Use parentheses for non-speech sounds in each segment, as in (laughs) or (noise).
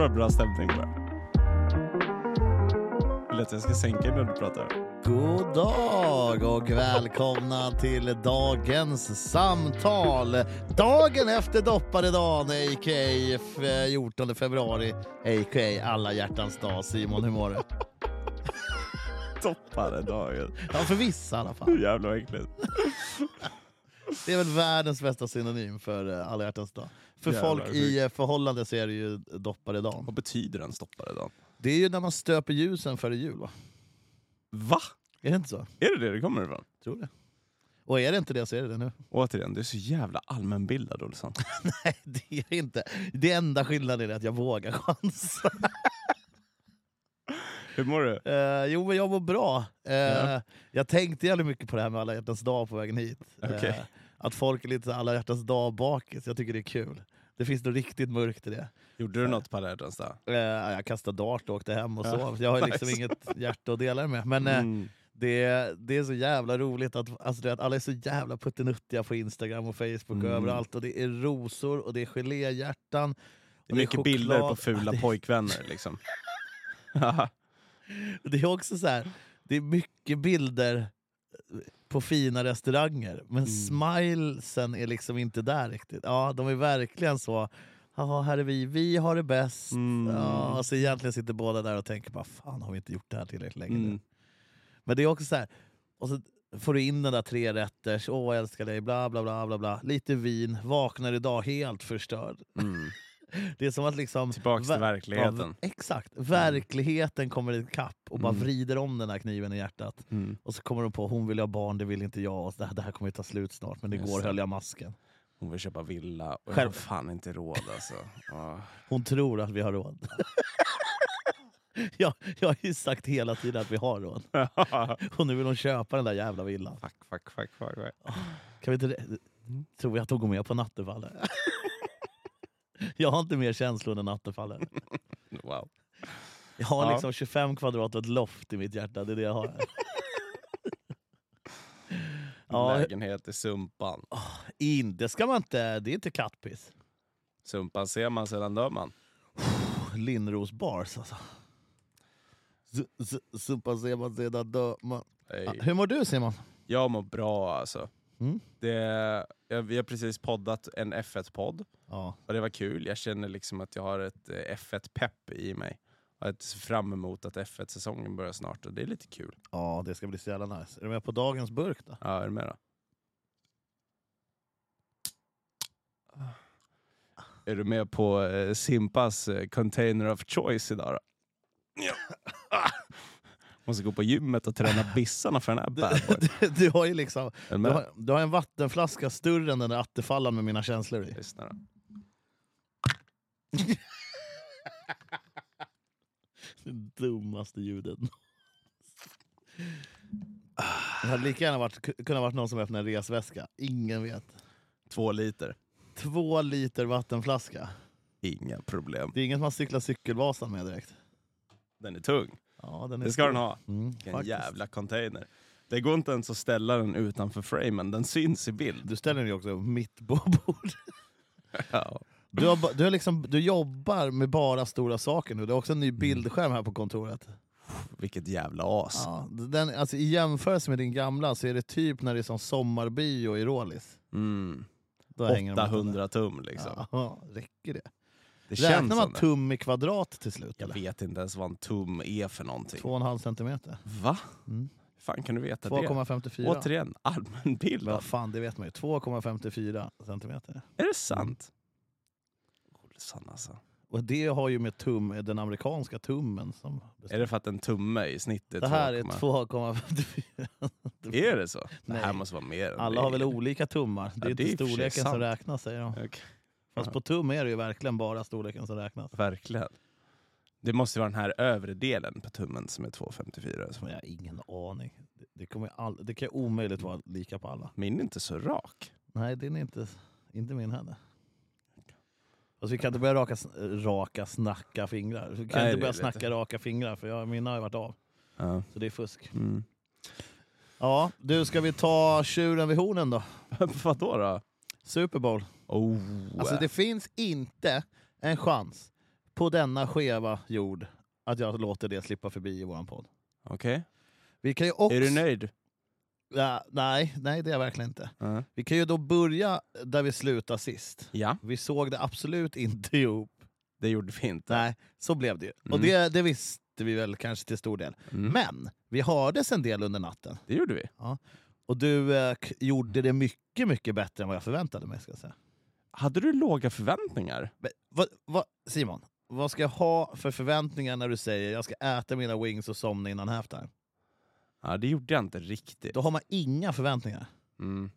Det var bra stämning bara? Vill att jag ska sänka när du pratar? God dag och välkomna till dagens samtal. Dagen efter dopparedagen, a.k.a. 14 februari, a.k.a. alla hjärtans dag. Simon, hur mår du? (laughs) Toppade dagen. Ja, för vissa i alla fall. Hur jävla äckligt. Det är väl världens bästa synonym för eh, alla hjärtans dag. För Jävlar, folk i förhållande så är det ju dopparedagen. Vad betyder den stopparedagen? Det är ju när man stöper ljusen före jul va? Va? Är det inte så? Är det det det kommer ifrån? Tror det. Och är det inte det så är det det nu. Återigen, du är så jävla allmänbildad Olsson. (laughs) Nej, det är inte. Det enda skillnaden är att jag vågar chansa. (laughs) Hur mår du? Eh, jo, men jag mår bra. Eh, Ja. Jag tänkte jävligt mycket på det här med alla hjärtans dag på vägen hit. Eh, Okej. Att folk är lite så alla hjärtans dag bakis. Jag tycker det är kul. Det finns något riktigt mörkt i det. Gjorde du något på alla hjärtans dag? Eh, jag kastade dart och åkte hem och sov. Jag har (laughs) liksom inget hjärta att dela det med. Men eh, Mm. det, det är så jävla roligt att, alltså, vet, alla är så jävla puttinuttiga på Instagram och Facebook och Mm. överallt. Och det är rosor och det är geléhjärtan. Det är mycket bilder på fula (laughs) Ja, det- pojkvänner liksom. (laughs) Det är också så här, det är mycket bilder på fina restauranger, men Mm. smilesen är liksom inte där riktigt. Ja, de är verkligen så, ja här är vi, vi har det bäst. Mm. Ja, och så egentligen sitter båda där och tänker, bara, fan har vi inte gjort det här tillräckligt länge nu? Mm. Men det är också så här, och så får du in den där tre rätters, åh jag älskar dig, bla bla bla bla bla. Lite vin, vaknar idag helt förstörd. Mm. Det är som att liksom... Tillbaks till ver- verkligheten. Ja, exakt. Verkligheten kommer ikapp och bara Mm. vrider om den här kniven i hjärtat. Mm. Och så kommer de på hon vill ha barn, det vill inte jag. Och det, här, det här kommer ju ta slut snart, men Just igår det. höll jag masken. Hon vill köpa villa och jag Själv- har fan inte råd alltså. (laughs) Ja. Hon tror att vi har råd. (laughs) jag, jag har ju sagt hela tiden att vi har råd. (laughs) Och nu vill hon köpa den där jävla villan. fuck, fuck, fuck, fuck, fuck. Kan vi inte... Tror jag att hon går med på nattefaller? (laughs) jag har inte mer känslor än nattefaller. (laughs) Wow. Jag har Ja. liksom 25 kvadrat och ett loft i mitt hjärta, det är det jag har. (laughs) ja, Lägenhet i Sumpan. in, det ska man inte, det är inte kattpiss. Sumpan ser man sedan dör man. Linnros bars alltså. Z- z- Sumpa ser man sedan dö man. Ja, Hur mår du Simon? Jag mår bra alltså. Mm. Det, jag, vi har precis poddat en F1-podd Ja. och det var kul. Jag känner liksom att jag har ett eh, F1-pepp i mig. Och jag ser fram emot att F1-säsongen börjar snart och det är lite kul. ja, det ska bli så jävla nice. Är du med på dagens burk då? Ja, är du med då? Är du med på eh, Simpas eh, container of choice idag då? Ja. (laughs) Måste gå på gymmet och träna bissarna för den här bad boy. Du, (laughs) du har ju liksom, Är du har, du har en vattenflaska större än den där attefallan med mina känslor i. Lyssna då. (laughs) Det dummaste ljudet. Det hade lika gärna varit, kunnat varit någon som öppnar en resväska. Ingen vet. Två liter. Två liter vattenflaska. Inga problem. Det är inget man cyklar cykelvasan med direkt. Den är tung. Ja, den är Det ska stor. den ha. Mm, faktiskt. jävla container. Det går inte ens att ställa den utanför framen, den syns i bild. Du ställer den ju också mitt på bordet. (laughs) Ja. Du, har, du, har liksom, du jobbar med bara stora saker nu. Du har också en ny bildskärm här på kontoret. Vilket jävla as. Ja, den, alltså, I jämförelse med din gamla så är det typ när det är som sommarbio i Rålis. Mm. Då hänger de 800 tum liksom. Ja, räcker det? Det Räknar känns man det. tum i kvadrat till slut? Jag eller? vet inte ens vad en tum är för någonting. 2,5 centimeter. Va? Mm. Fan kan du veta det? 2,54. Återigen, allmänbildad. Vad fan, det vet man ju. 2,54 centimeter. Är det sant? Olsson alltså. Och det har ju med tum, den amerikanska tummen som Är det för att en tumme i snitt är Det här är 2,- 2,54. Är det så? Det Nej. här måste vara mer än Alla det. har väl olika tummar. Det är Ja, det inte är i och för sig storleken som räknas säger de. Okej, Fast Ja. på tum är det ju verkligen bara storleken som räknas. Verkligen. Det måste vara den här övre delen på tummen som är 2,54. Men jag har ingen aning. Det, det, kommer ju all, det kan ju omöjligt vara lika på alla. Min är inte så rak. Nej, det är inte, inte min heller. Alltså, vi kan inte börja raka, raka snacka fingrar. Vi kan Nej, inte börja lite- snacka raka fingrar för jag, mina har ju varit av. Ja. Så det är fusk. Mm. Ja, du ska vi ta tjuren vid hornen då? (laughs) Vadå då? Super Bowl. Oh. Alltså det finns inte en chans på denna skeva jord att jag låter det slippa förbi i våran podd. Okej. Vi kan ju också... Är du nöjd? Ja, nej, nej, det är jag verkligen inte. Ja. Vi kan ju då börja där vi slutade sist. Ja, Vi såg det absolut inte (laughs) ihop. det gjorde vi inte. Nej, så blev det ju. Och Mm. det, det visste vi väl kanske till stor del. Mm. Men vi hördes en del under natten. Det gjorde vi. Och du eh, gjorde det mycket, mycket bättre än vad jag förväntade mig. Ska säga. Hade du låga förväntningar? Men, vad, vad, Simon, vad ska jag ha för förväntningar när du säger jag ska äta mina wings och somna innan halftime? Ja, det gjorde jag inte riktigt. Då har man inga förväntningar. Mm.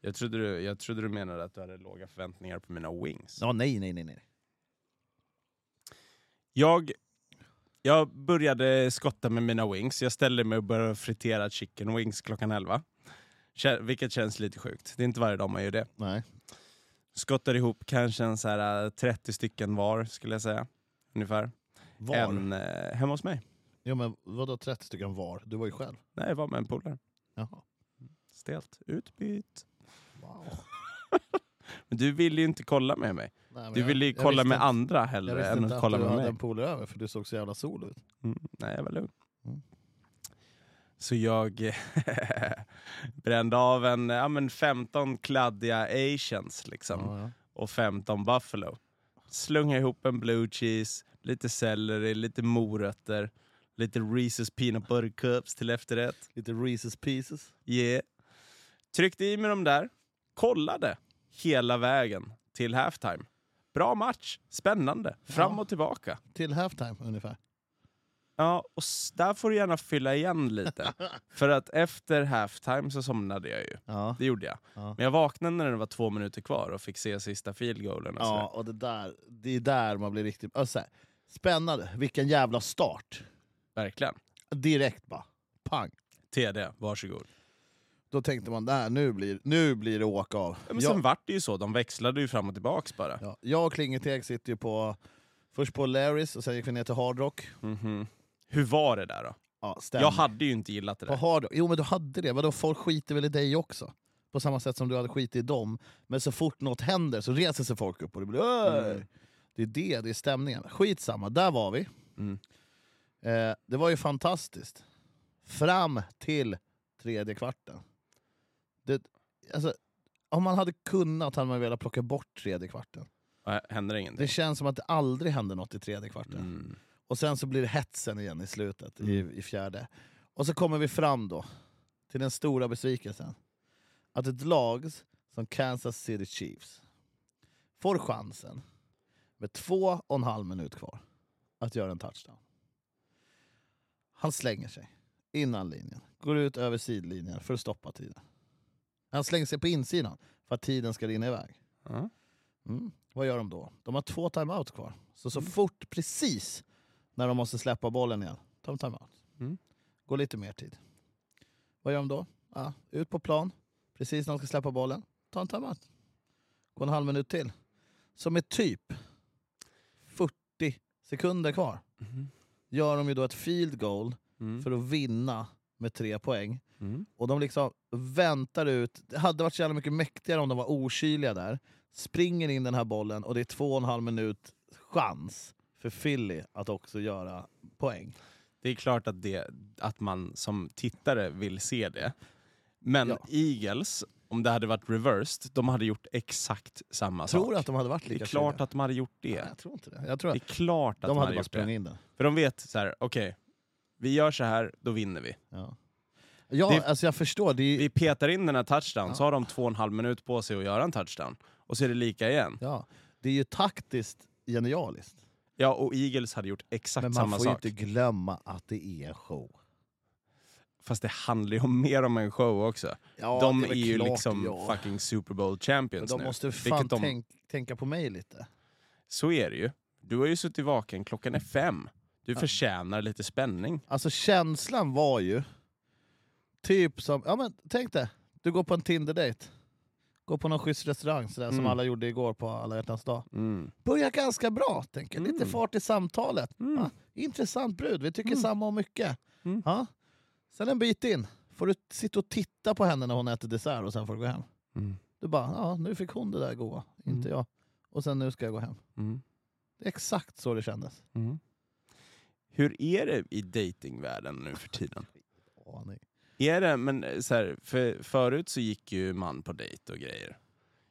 Jag, trodde du, jag trodde du menade att du hade låga förväntningar på mina wings. Ja, nej, nej, nej. nej. Jag, jag började skotta med mina wings. Jag ställde mig och började fritera chicken wings klockan 11. Kä- Vilket känns lite sjukt. Det är inte varje dag man gör det. nej. Skottar ihop kanske en så här äh, 30 stycken var, skulle jag säga. Ungefär. Var? En eh, hemma hos mig. Ja, men vadå 30 stycken var? Du var ju själv. Nej, jag var med en polare. Jaha. Stelt. Utbyt. Wow. (laughs) Men du ville ju inte kolla med mig. Nej, men Du jag- ville ju jag kolla visste med inte- andra hellre än att att kolla du med hade mig. en polare över för du såg så jävla sol ut. Mm, nej, jag var lugn. Mm. Så jag (laughs) brände av en ja, men 15 kladdiga asians liksom. Ja, ja. och 15 buffalo. Slunga ihop en blue cheese, lite selleri, lite morötter, lite Reese's peanut butter cups till efterrätt. Lite Reese's pieces. Yeah. Tryckte i mig de där, kollade hela vägen till halftime. Bra match, spännande, fram Ja. och tillbaka. Till halftime ungefär. Ja, och där får du gärna fylla igen lite. (laughs) För att efter halftime så somnade jag ju. Ja. Det gjorde jag. Ja. Men jag vaknade när det var två minuter kvar och fick se sista field goalen. Och. Ja, och det där, det är där man blir riktigt... Alltså, spännande, vilken jävla start. Verkligen. Direkt bara, pang. TD, varsågod. Då tänkte man, där, nu, blir, nu blir det åka av. Ja, men jag, sen vart det ju så, de växlade ju fram och tillbaks bara. ja, jag och Klingeteg sitter ju på, först på Larrys och sen gick vi ner till Hard Rock. Mhm. Hur var det där då? Ja. Jag hade ju inte gillat det På där. Hard Rock. Jo men du hade det, vadå folk skiter väl i dig också? På samma sätt som du hade skit i dem. Men så fort något händer så reser sig folk upp och det blir! Mm. Det är det, det är stämningen. Skitsamma, där var vi. Mm. Eh, det var ju fantastiskt. Fram till tredje kvarten. Det, alltså, om man hade kunnat hade man velat plocka bort tredje kvarten. Ja, Händer Det ingenting? känns som att det aldrig händer något i tredje kvarten. Mm. Och sen så blir det hetsen igen i slutet, Mm. i, i fjärde. Och så kommer vi fram då till den stora besvikelsen. Att ett lag som Kansas City Chiefs får chansen med två och en halv minut kvar att göra en touchdown. Han slänger sig innan linjen, går ut över sidlinjen för att stoppa tiden. Han slänger sig på insidan för att tiden ska rinna iväg. Mm. Vad gör de då? De har två timeouts kvar. Så så fort, precis när de måste släppa bollen igen, tar de timeout. Mm. Går lite mer tid. Vad gör de då? Ja, ut på plan, precis när de ska släppa bollen, ta en timeout. Går en halv minut till. Så med typ 40 sekunder kvar Mhm. Gör de ju då ett field goal Mm. för att vinna med tre poäng. Mm. Och de liksom väntar ut. Det hade varit så jävla mycket mäktigare om de var okyliga där. Springer in den här bollen och det är två och en halv minut chans för Philly att också göra poäng. Det är klart att, det, att man som tittare vill se det. Men Ja. Eagles, om det hade varit reversed, de hade gjort exakt samma Tror sak. du att de hade varit det är lika klart kyliga? att de hade gjort det. Nej, jag tror inte det. Jag tror Det är klart att de, de, hade hade gjort det. in den. För de vet så här, okej, vi gör så här, då vinner vi. Ja, ja Det- alltså jag förstår. Det är, Vi petar in den här touchdown, Ja. så har de två och en halv minut på sig att göra en touchdown. Och så är det lika igen. ja, det är ju taktiskt genialiskt. Ja, och Eagles hade gjort exakt Men man samma får ju sak. inte glömma att det är en show. Fast det handlar ju om (laughs) mer om en show också. Ja, de är, väl ju klart, liksom ja. fucking Super Bowl Men champions de nu. måste fan de- tänk, tänka på mig lite. Så är det ju. Du har ju suttit vaken, klockan är fem. Du Ja. förtjänar lite spänning. Alltså känslan var ju typ som, ja men tänk dig, du går på en Tinder-date. Går på någon schysst restaurang sådär, som Mm. alla gjorde igår på alla hjärtans dag. Mm. Börjar ganska bra, tänker Lite Mm. fart i samtalet. Mm. Ja, intressant brud, vi tycker Mm. samma om mycket. Mm. Ja. Sen en bit in får du sitta och titta på henne när hon äter dessert och sen får du gå hem. Mm. Du bara, ja nu fick hon det där goa, inte jag. Och sen nu ska jag gå hem. Mm. Det är exakt så det kändes. Mm. Hur är det i datingvärlden nu för tiden? (laughs) Aning. Är det, men så här, för förut så gick ju man på dejt och grejer.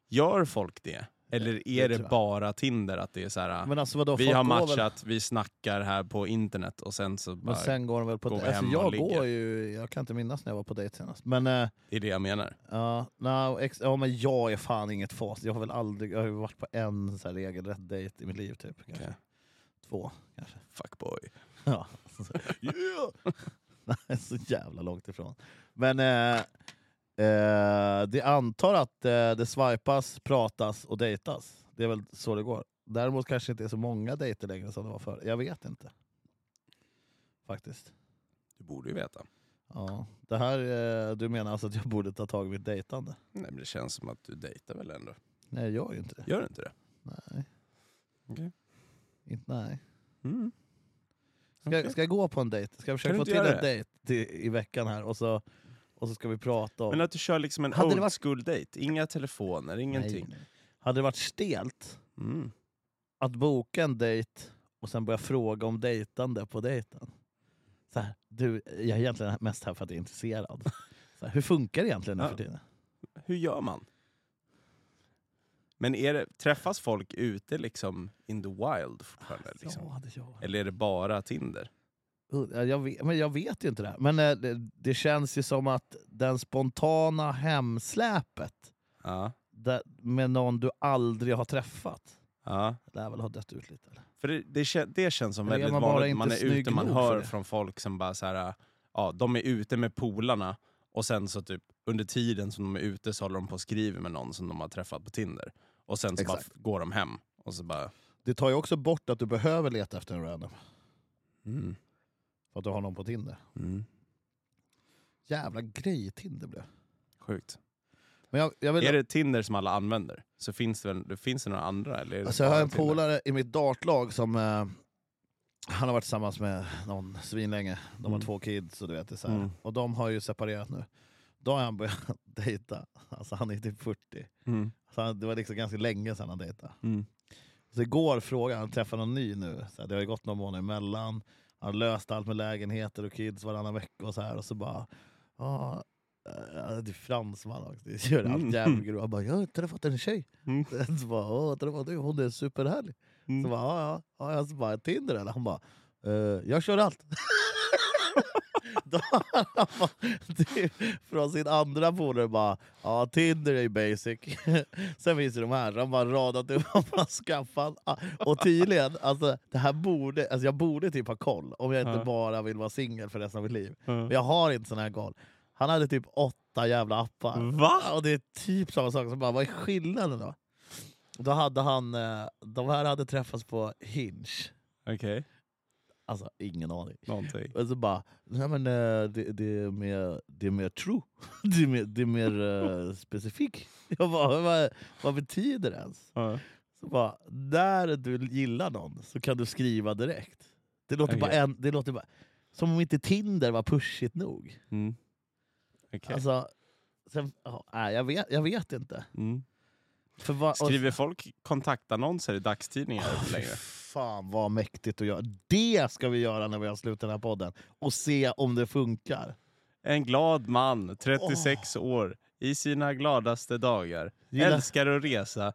Gör folk det? Eller det är det, jag. bara Tinder? Att det är så här, alltså vadå, vi har matchat, Väl, vi snackar här på internet och sen så bara, men sen går de väl på går alltså, jag går ju, jag kan inte minnas när jag var på dejt senast. Men, eh, det är det jag menar. ja, no, ex, ja, men jag är fan inget fas. Jag har väl aldrig, jag har varit på en så här regelrätt dejt i mitt liv typ. Kanske. Okej. Två kanske. Fuckboy. (laughs) Ja. (laughs) yeah! Så jävla långt ifrån. Men eh, eh, det antar att eh, det swipas, pratas och dejtas. Det är väl så det går. Däremot kanske inte är så många dejter längre som det var förr. Jag vet inte. Faktiskt. Du borde ju veta. Ja. Det här, eh, du menar alltså att jag borde ta tag i mitt dejtande? Nej, men det känns som att du dejtar väl ändå? Nej, jag gör ju inte det. Gör du inte det? Nej. Okej. Inte, nej. Mm. Ska, Okej. ska jag gå på en dejt? Ska jag försöka du få inte till göra en det? dejt till, i veckan här och så, och så ska vi prata om... Men att du kör liksom en Hade old varit- school date, inga telefoner, ingenting. Nej. Hade det varit stelt Mm. att boka en dejt och sen börja fråga om dejtande på dejten? Så här, du, jag är egentligen mest här för att jag är intresserad. Så här, hur funkar det egentligen nu Ja. för tiden? Hur gör man? Men är det, träffas folk ute liksom in the wild fortfarande? Liksom? Ja, Eller är det bara Tinder? Jag vet, men jag vet ju inte det. Men eh, det, det känns ju som att den spontana hemsläpet Ja. där, med någon du aldrig har träffat ja. lär väl ha dött ut lite. Eller? För det, det, det känns som väldigt man vanligt. Man är ute, man hör från folk som bara så här, ja, de är ute med polarna och sen så typ under tiden som de är ute så håller de på och skriver med någon som de har träffat på Tinder. Och sen så bara Exakt. går de hem och så bara... Det tar ju också bort att du behöver leta efter en random. Mm. För att du har någon på Tinder. Mm. Jävla grej Tinder blev. Sjukt. Men jag, jag, vill, Är det Tinder som alla använder? Så finns det, väl, finns det några andra? Eller alltså jag har en polare i mitt dartlag som eh, han har varit tillsammans med någon svinlänge. De har Mm. två kids och du vet det så här. Mm. Och de har ju separerat nu. Då har han börjat (laughs) dejta. Alltså han är typ 40. Mm. Så han, det var liksom ganska länge sedan han dejtade. Mm. Så igår frågade han, han träffade någon ny nu. Så här, det har ju gått några månader emellan. Han har löst allt med lägenheter och kids varannan vecka och så här. Och så bara... Ja, äh, det är fransman också. Det gör allt Mm. jävligt grovt. Han bara, jag har träffat en tjej. Mm. (laughs) Så bara, Åh, träffat du? Hon är superhärlig. Så Mm. bara, ja, ja. ja. Så bara, Tinder eller? Han bara, eh, jag kör allt. (laughs) (laughs) Då typ, från sin andra polare bara, ja Tinder är ju basic. (laughs) Sen finns det de här, de bara radat upp vad man skaffat. Och tydligen, alltså, det här borde, alltså jag borde typ ha koll om jag inte bara vill vara singel för resten av mitt liv. Men jag har inte sån här koll. Han hade typ åtta jävla appar. Va? Och det är typ samma sak. Så bara, vad är skillnaden då? Då hade han, eh, de här hade träffats på Hinge. Okej, Alltså ingen aning. någonting. Och så bara, nej men eh, det, det, är, mer, det är mer true. (laughs) Det är mer, det är mer uh, specifik. (laughs) Jag bara, vad, vad betyder det ens? Ja. Så bara, när du gillar någon så kan du skriva direkt. Det låter, bara, Okej. en, det låter bara som om inte Tinder var pushigt nog. Mm. Okej. Alltså, sen, nej, jag, vet, jag vet inte. Mm. För vad, och- Skriver folk kontaktannonser i dagstidningar Fy (laughs) längre? Fan vad mäktigt att göra. Det ska vi göra när vi har slutat den här podden. Och se om det funkar. En glad man, 36 år, i sina gladaste dagar. Gillar- Älskar att resa.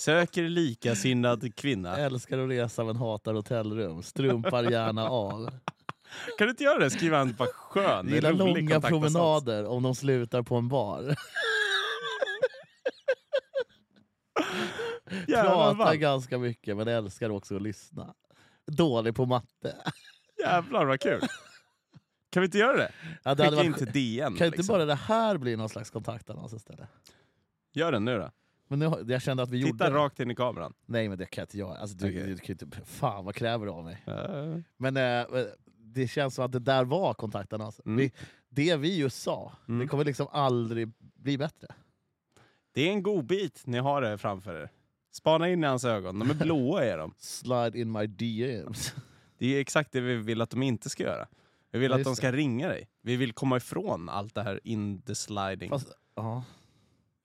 Söker likasinnad kvinna. Älskar att resa men hatar hotellrum. Strumpar gärna av. Kan du inte göra det? Skriva en bara skön, Gillar långa promenader om de slutar på en bar. (laughs) (laughs) Jävlar Pratar ganska mycket men älskar också att lyssna. Dålig på matte. (laughs) jävlar vad kul. Kan vi inte göra det? Ja, det Skicka hade in varit, till DN. kan inte liksom. bara det här bli någon slags kontaktannons istället? Gör den nu då. Men nu, jag kände att vi Titta gjorde rakt in i kameran. Nej men det kan jag inte göra. Alltså, du, Okej. du, kan ju inte, fan vad kräver du av mig? Uh, Men eh, det känns som att det där var kontaktannonsen. Mm. Vi, det vi just sa, Mm. det kommer liksom aldrig bli bättre. det är en god bit ni har det framför er. Spana in i hans ögon. De är blåa är de. Slide in my DMs. Det är exakt det vi vill att de inte ska göra. Vi vill Ja, att de ska ringa dig. Vi vill komma ifrån allt det här in the sliding. Fast, ja.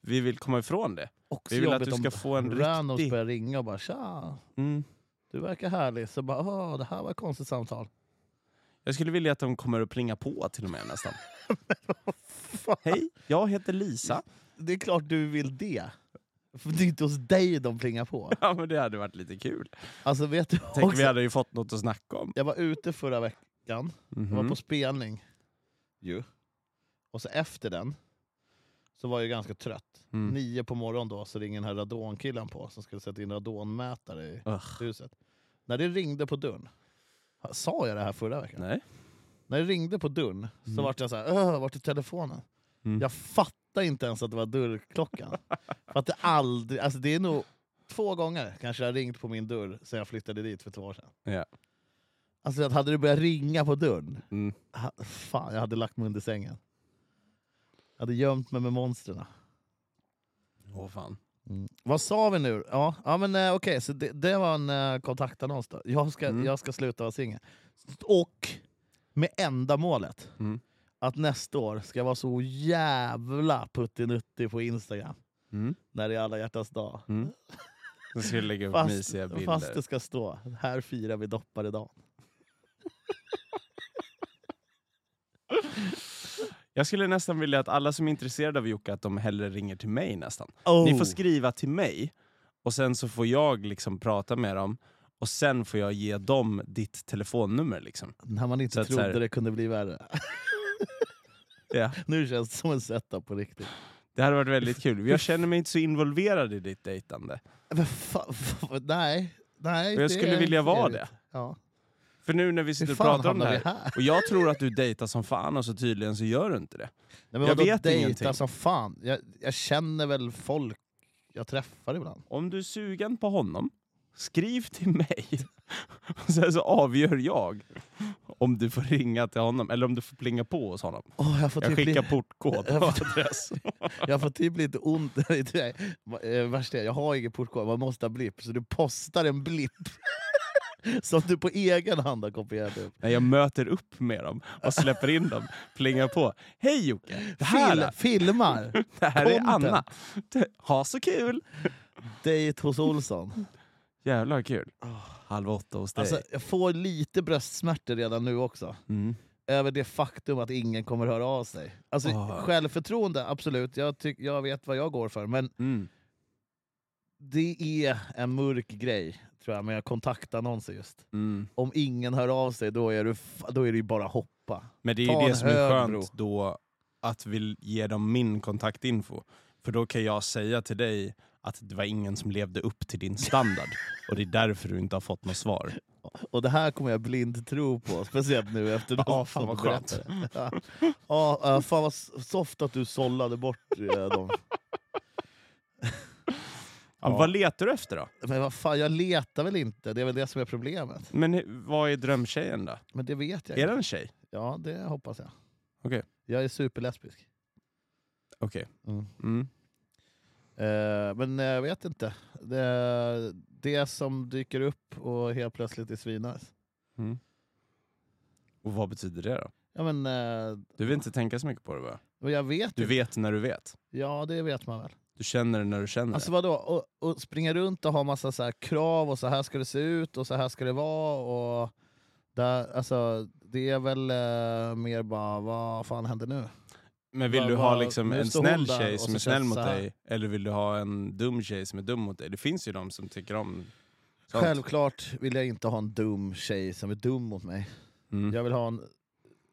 vi vill komma ifrån det. Också Vi vill att du ska få en randoms riktig... börjar ringa och bara tja, Mm. du verkar härlig. Så bara, åh, det här var ett konstigt samtal. Jag skulle vilja att de kommer upp ringa på till och med nästan. (laughs) Fan. Hej, jag heter Lisa. Det är klart du vill det. För det är inte hos dig de plingar på. (laughs) Ja, men det hade varit lite kul. Alltså vet du Tänk också, vi hade ju fått något att snacka om. Jag var ute förra veckan, jag var Mhm. på spelning. Ju. Och så efter den så var jag ganska trött. Mm. Nio på morgonen då så ringer den här radonkillen på som skulle sätta in radonmätare i Ugh. huset. När det ringde på dörren, sa jag det här förra veckan? Nej. När det ringde på dörren så Mm. vart jag så här, "Åh, vart är telefonen? Mm. Jag fattade inte ens att det var dörrklockan. För att det aldrig, alltså det är nog två gånger kanske jag har ringt på min dörr sen jag flyttade dit för två år sedan. Ja. Alltså att hade det börjat ringa på dörren, Mm. ha- fan jag hade lagt mig under sängen. Jag hade gömt mig med monstren. Åh fan. Mm. Vad sa vi nu? Ja, ja men eh, okej, så det, det var en eh, kontaktannons då. Jag ska, Mm. jag ska sluta vara singel. Och med enda målet, Mm. Att nästa år ska vara så jävla puttinuttig på Instagram. Mm. När det är alla hjärtans dag. Mm. (laughs) Så ska jag lägga upp Fast, mysiga bilder. fast det ska stå, här firar vi dopparedagen. (laughs) Jag skulle nästan vilja att alla som är intresserade av Jocke, att de hellre ringer till mig nästan. Oh. Ni får skriva till mig, och sen så får jag liksom prata med dem, och sen får jag ge dem ditt telefonnummer. Liksom. När man inte Så att trodde så här- det kunde bli värre. (laughs) Ja. nu känns det som en setup på riktigt. Det hade varit väldigt kul. Jag känner mig inte så involverad i ditt dejtande. Men fa- fa- nej, nej. Och jag det skulle vilja vara trevligt. Ja. För nu när vi sitter och pratar om det här, här? och jag tror att du dejtar som fan, och så tydligen så gör du inte det. Nej, Jag vet ingenting. som fan. Jag, jag känner väl folk jag träffar ibland. Om du är sugen på honom, skriv till mig. (laughs) Och sen så avgör jag om du får ringa till honom, eller om du får plinga på hos honom. Oh, jag, Jag typ skickar li- portkod (laughs) Jag får- adress. (laughs) jag får typ lite ont. Nej, eh, Värst är, jag har ingen portkod, man måste ha blipp. Så du postar en blipp som du på egen hand har kopierat upp. När jag möter upp med dem och släpper in dem, plingar på. Hej Jocke! Det här, Fil, filmar! det här är content. Anna. Ha så kul! Dejt hos Olsson. Jävlar kul. Halv åtta hos dig. Alltså, jag får lite bröstsmärtor redan nu också. mm. Över det faktum att ingen kommer höra av sig. Alltså, Ah. Självförtroende, absolut. Jag, tyck, jag vet vad jag går för. Men Mm. det är en mörk grej tror jag med kontaktannonser just. Mm. Om ingen hör av sig, då är, du, då är det ju bara hoppa. Men det är Ta ju det som är skönt bro. då, att vi ger dem min kontaktinfo. För då kan jag säga till dig att det var ingen som levde upp till din standard. och det är därför du inte har fått något svar. Och det här kommer jag blind tro på, speciellt nu efter Ja, de fan som vad skönt. Ja, ja, ja, fan vad soft att du sållade bort eh, dem. Ja. Ja. Vad letar du efter då? Men vad fan, jag letar väl inte, det är väl det som är problemet. Men vad är drömtjejen då? Men det vet jag Är inte. det en tjej? Ja, det hoppas jag. Okej. Jag är superlesbisk. Okej. Mm. Mm. Eh, men jag vet inte. Det, det som dyker upp och helt plötsligt är svinnice. Mm. Och vad betyder det då? Ja, men, eh, Du vill inte tänka så mycket på det va? jag vet Du inte. vet när du vet. Ja, det vet man väl. Du känner det när du känner Alltså det. vadå? Och, och springa runt och ha massa så krav och så här ska det se ut och så här ska det vara. Och där, alltså, det är väl eh, mer bara, vad fan händer nu? Men vill vad- du ha liksom en snäll tjej som är snäll mot dig? Eller vill du ha en dum tjej som är dum mot dig? Det finns ju de som tycker om sånt. Självklart vill jag inte ha en dum tjej som är dum mot mig. Mm. Jag vill ha en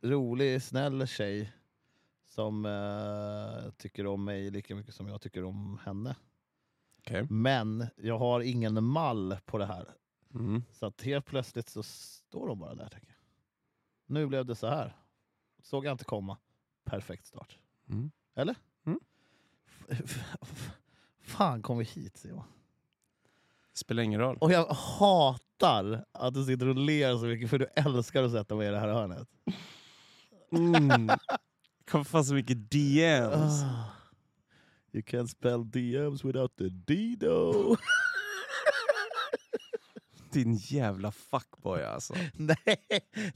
rolig, snäll tjej som eh, tycker om mig lika mycket som jag tycker om henne. Okej. Men jag har ingen mall på det här. Mm. Så att helt plötsligt så står de bara där. Tänker jag. Nu blev det så här. Såg jag inte komma. Perfekt start. Mm. F- f- (laughs) Fan kom vi hit Simon? Spelar ingen roll. Och jag hatar att du sitter och ler så mycket för du älskar att sätta mig i det här hörnet. Mm. Kom fan så mycket DMs. Ah. You can't spell DMs without the D though. (laughs) Din jävla fuckboy alltså. (laughs) nej,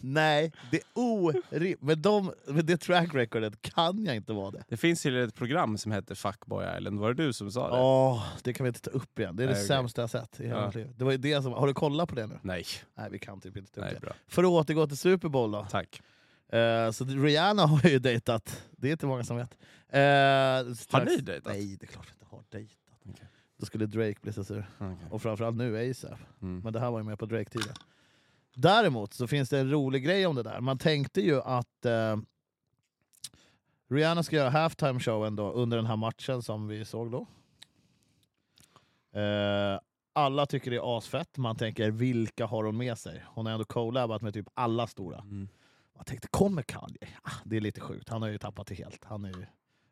nej, det är orimligt. Med, de, med det track recordet kan jag inte vara det. Det finns ju ett program som heter Fuckboy Island, var det du som sa det? Åh, det kan vi inte ta upp igen. Det är det Nej, sämsta jag sett i hela Ja. mitt liv. Det var det som, har du kollat på det nu? Nej, Nej, vi kan typ inte ta upp nej det. bra. För att återgå till Super Bowl då. Tack. Eh, så Rihanna har ju dejtat. Det är inte många som vet. Eh, strax- Har ni dejtat? Nej, det är klart vi inte har dejtat. Då skulle Drake bli så sur. Okej. Och framförallt nu ASAP. Mm. Men det här var ju med på Drake-tiden. Däremot så finns det en rolig grej om det där. Man tänkte ju att eh, Rihanna ska göra halftime showen då under den här matchen som vi såg då. Eh, alla tycker det är asfett. Man tänker vilka har hon med sig? Hon har ändå collabat med typ alla stora. Mm. Man tänkte kommer Kanye? Ah, det är lite sjukt. Han har ju tappat det helt. Han är ju...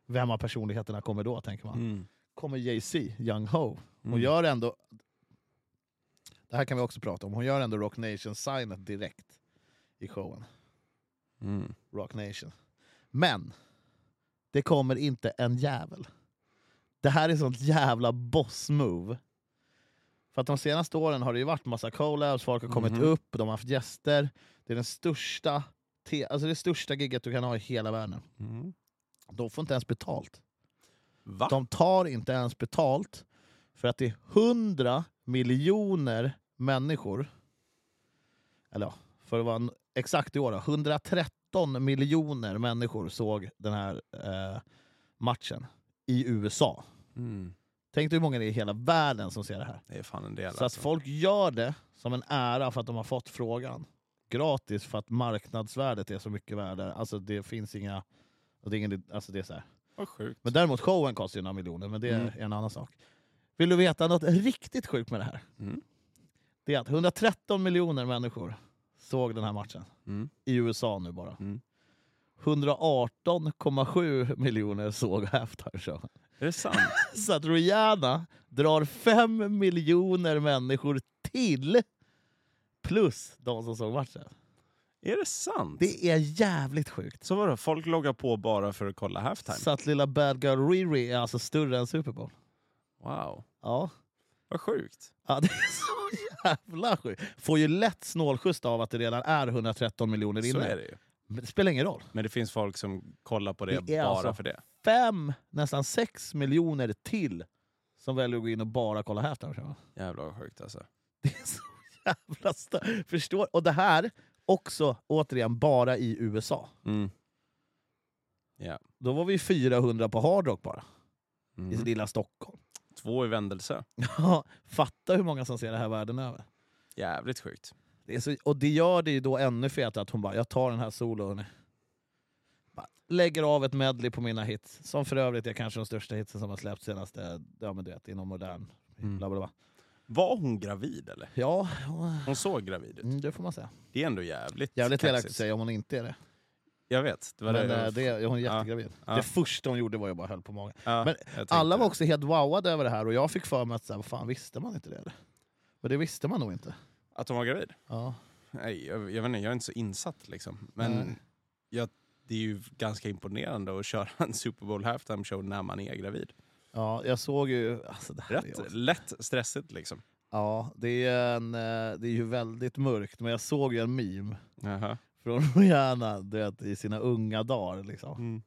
Vem av personligheterna kommer då tänker man. Mm. Kommer Jay-Z, Young Ho. Hon Mm. gör ändå... Det här kan vi också prata om. Hon gör ändå Rock Nation-signet direkt i showen. Mm. Rock Nation. Men det kommer inte en jävel. Det här är sånt jävla boss-move. För att de senaste åren har det ju varit massa collabs, folk har kommit Mhm. upp, de har haft gäster. Det är den största, alltså det största gigget du kan ha i hela världen. Mm. De får inte ens betalt. Va? De tar inte ens betalt för att det är 100 miljoner människor, eller ja, för att vara en- exakt i år, då, 113 miljoner människor såg den här eh, matchen i USA. Mm. Tänk dig hur många det är i hela världen som ser det här. Det är fan en del Så att alltså. folk gör det som en ära för att de har fått frågan. Gratis för att marknadsvärdet är så mycket värde. Alltså det finns inga... Det är, ingen, alltså det är så här. Vad sjukt. Men däremot showen kostar ju några miljoner, men det är Mm. en annan sak. Vill du veta något riktigt sjukt med det här? Mm. Det är att 113 miljoner människor såg den här matchen. Mm. I USA nu bara. Mm. 118,7 miljoner såg halftime show. Är det sant? (laughs) Så att Rihanna drar 5 miljoner människor till plus de som såg matchen. Är det sant? Det är jävligt sjukt. Så vadå, folk loggar på bara för att kolla halftime? Så att lilla Bad Girl Riri är alltså större än Super Bowl. Wow, Ja, vad sjukt. Ja, det är (laughs) så jävla sjukt. Får ju lätt snålskjuts av att det redan är 113 miljoner Så inne. är det ju. Men det spelar ingen roll. Men det finns folk som kollar på det, Det bara alltså- för det. Fem, nästan sex miljoner till som väljer att gå in och bara kolla halftime. Jävlar vad sjukt alltså. Det är så jävla stört. Förstår? Och det här också, återigen, bara i USA. Mm. Ja. Då var vi 400 på Hard Rock bara, i Mm. lilla Stockholm. Två i vändelse. (laughs) Ja, Fatta hur många som ser det här världen över. Jävligt sjukt. Det så, och det gör det ju då ännu fetare att hon bara, jag tar den här solon. Lägger av ett medley på mina hits, som för övrigt är kanske de största hitsen som har släppts senaste, ja men du vet, inom modern. Mm. Bla, bla, bla. Var hon gravid eller? Ja, Hon såg gravid ut. mm, det får man säga. Det är ändå jävligt Jävligt elakt att säga om hon inte är det. Jag vet. Det var Men det, eh, jag- det, hon är jättegravid. Ja. Det första hon gjorde var ju bara höll på magen. ja, men jag Alla var också helt wowade över det här och jag fick för mig att, så här, vad fan visste man inte det eller? Men det visste man nog inte. Att hon var gravid? Ja. Nej, jag, jag vet inte, jag är inte så insatt liksom. Men Nej. jag, det är ju ganska imponerande att köra en Super Bowl halftime show när man är gravid. Ja, jag såg ju... Alltså, Rätt också- lätt stressigt liksom. Ja, det är, en, eh, det är ju väldigt mörkt, men jag såg ju en meme Jaha. från (laughs) Rihanna du vet, i sina unga dagar. Liksom. Mm.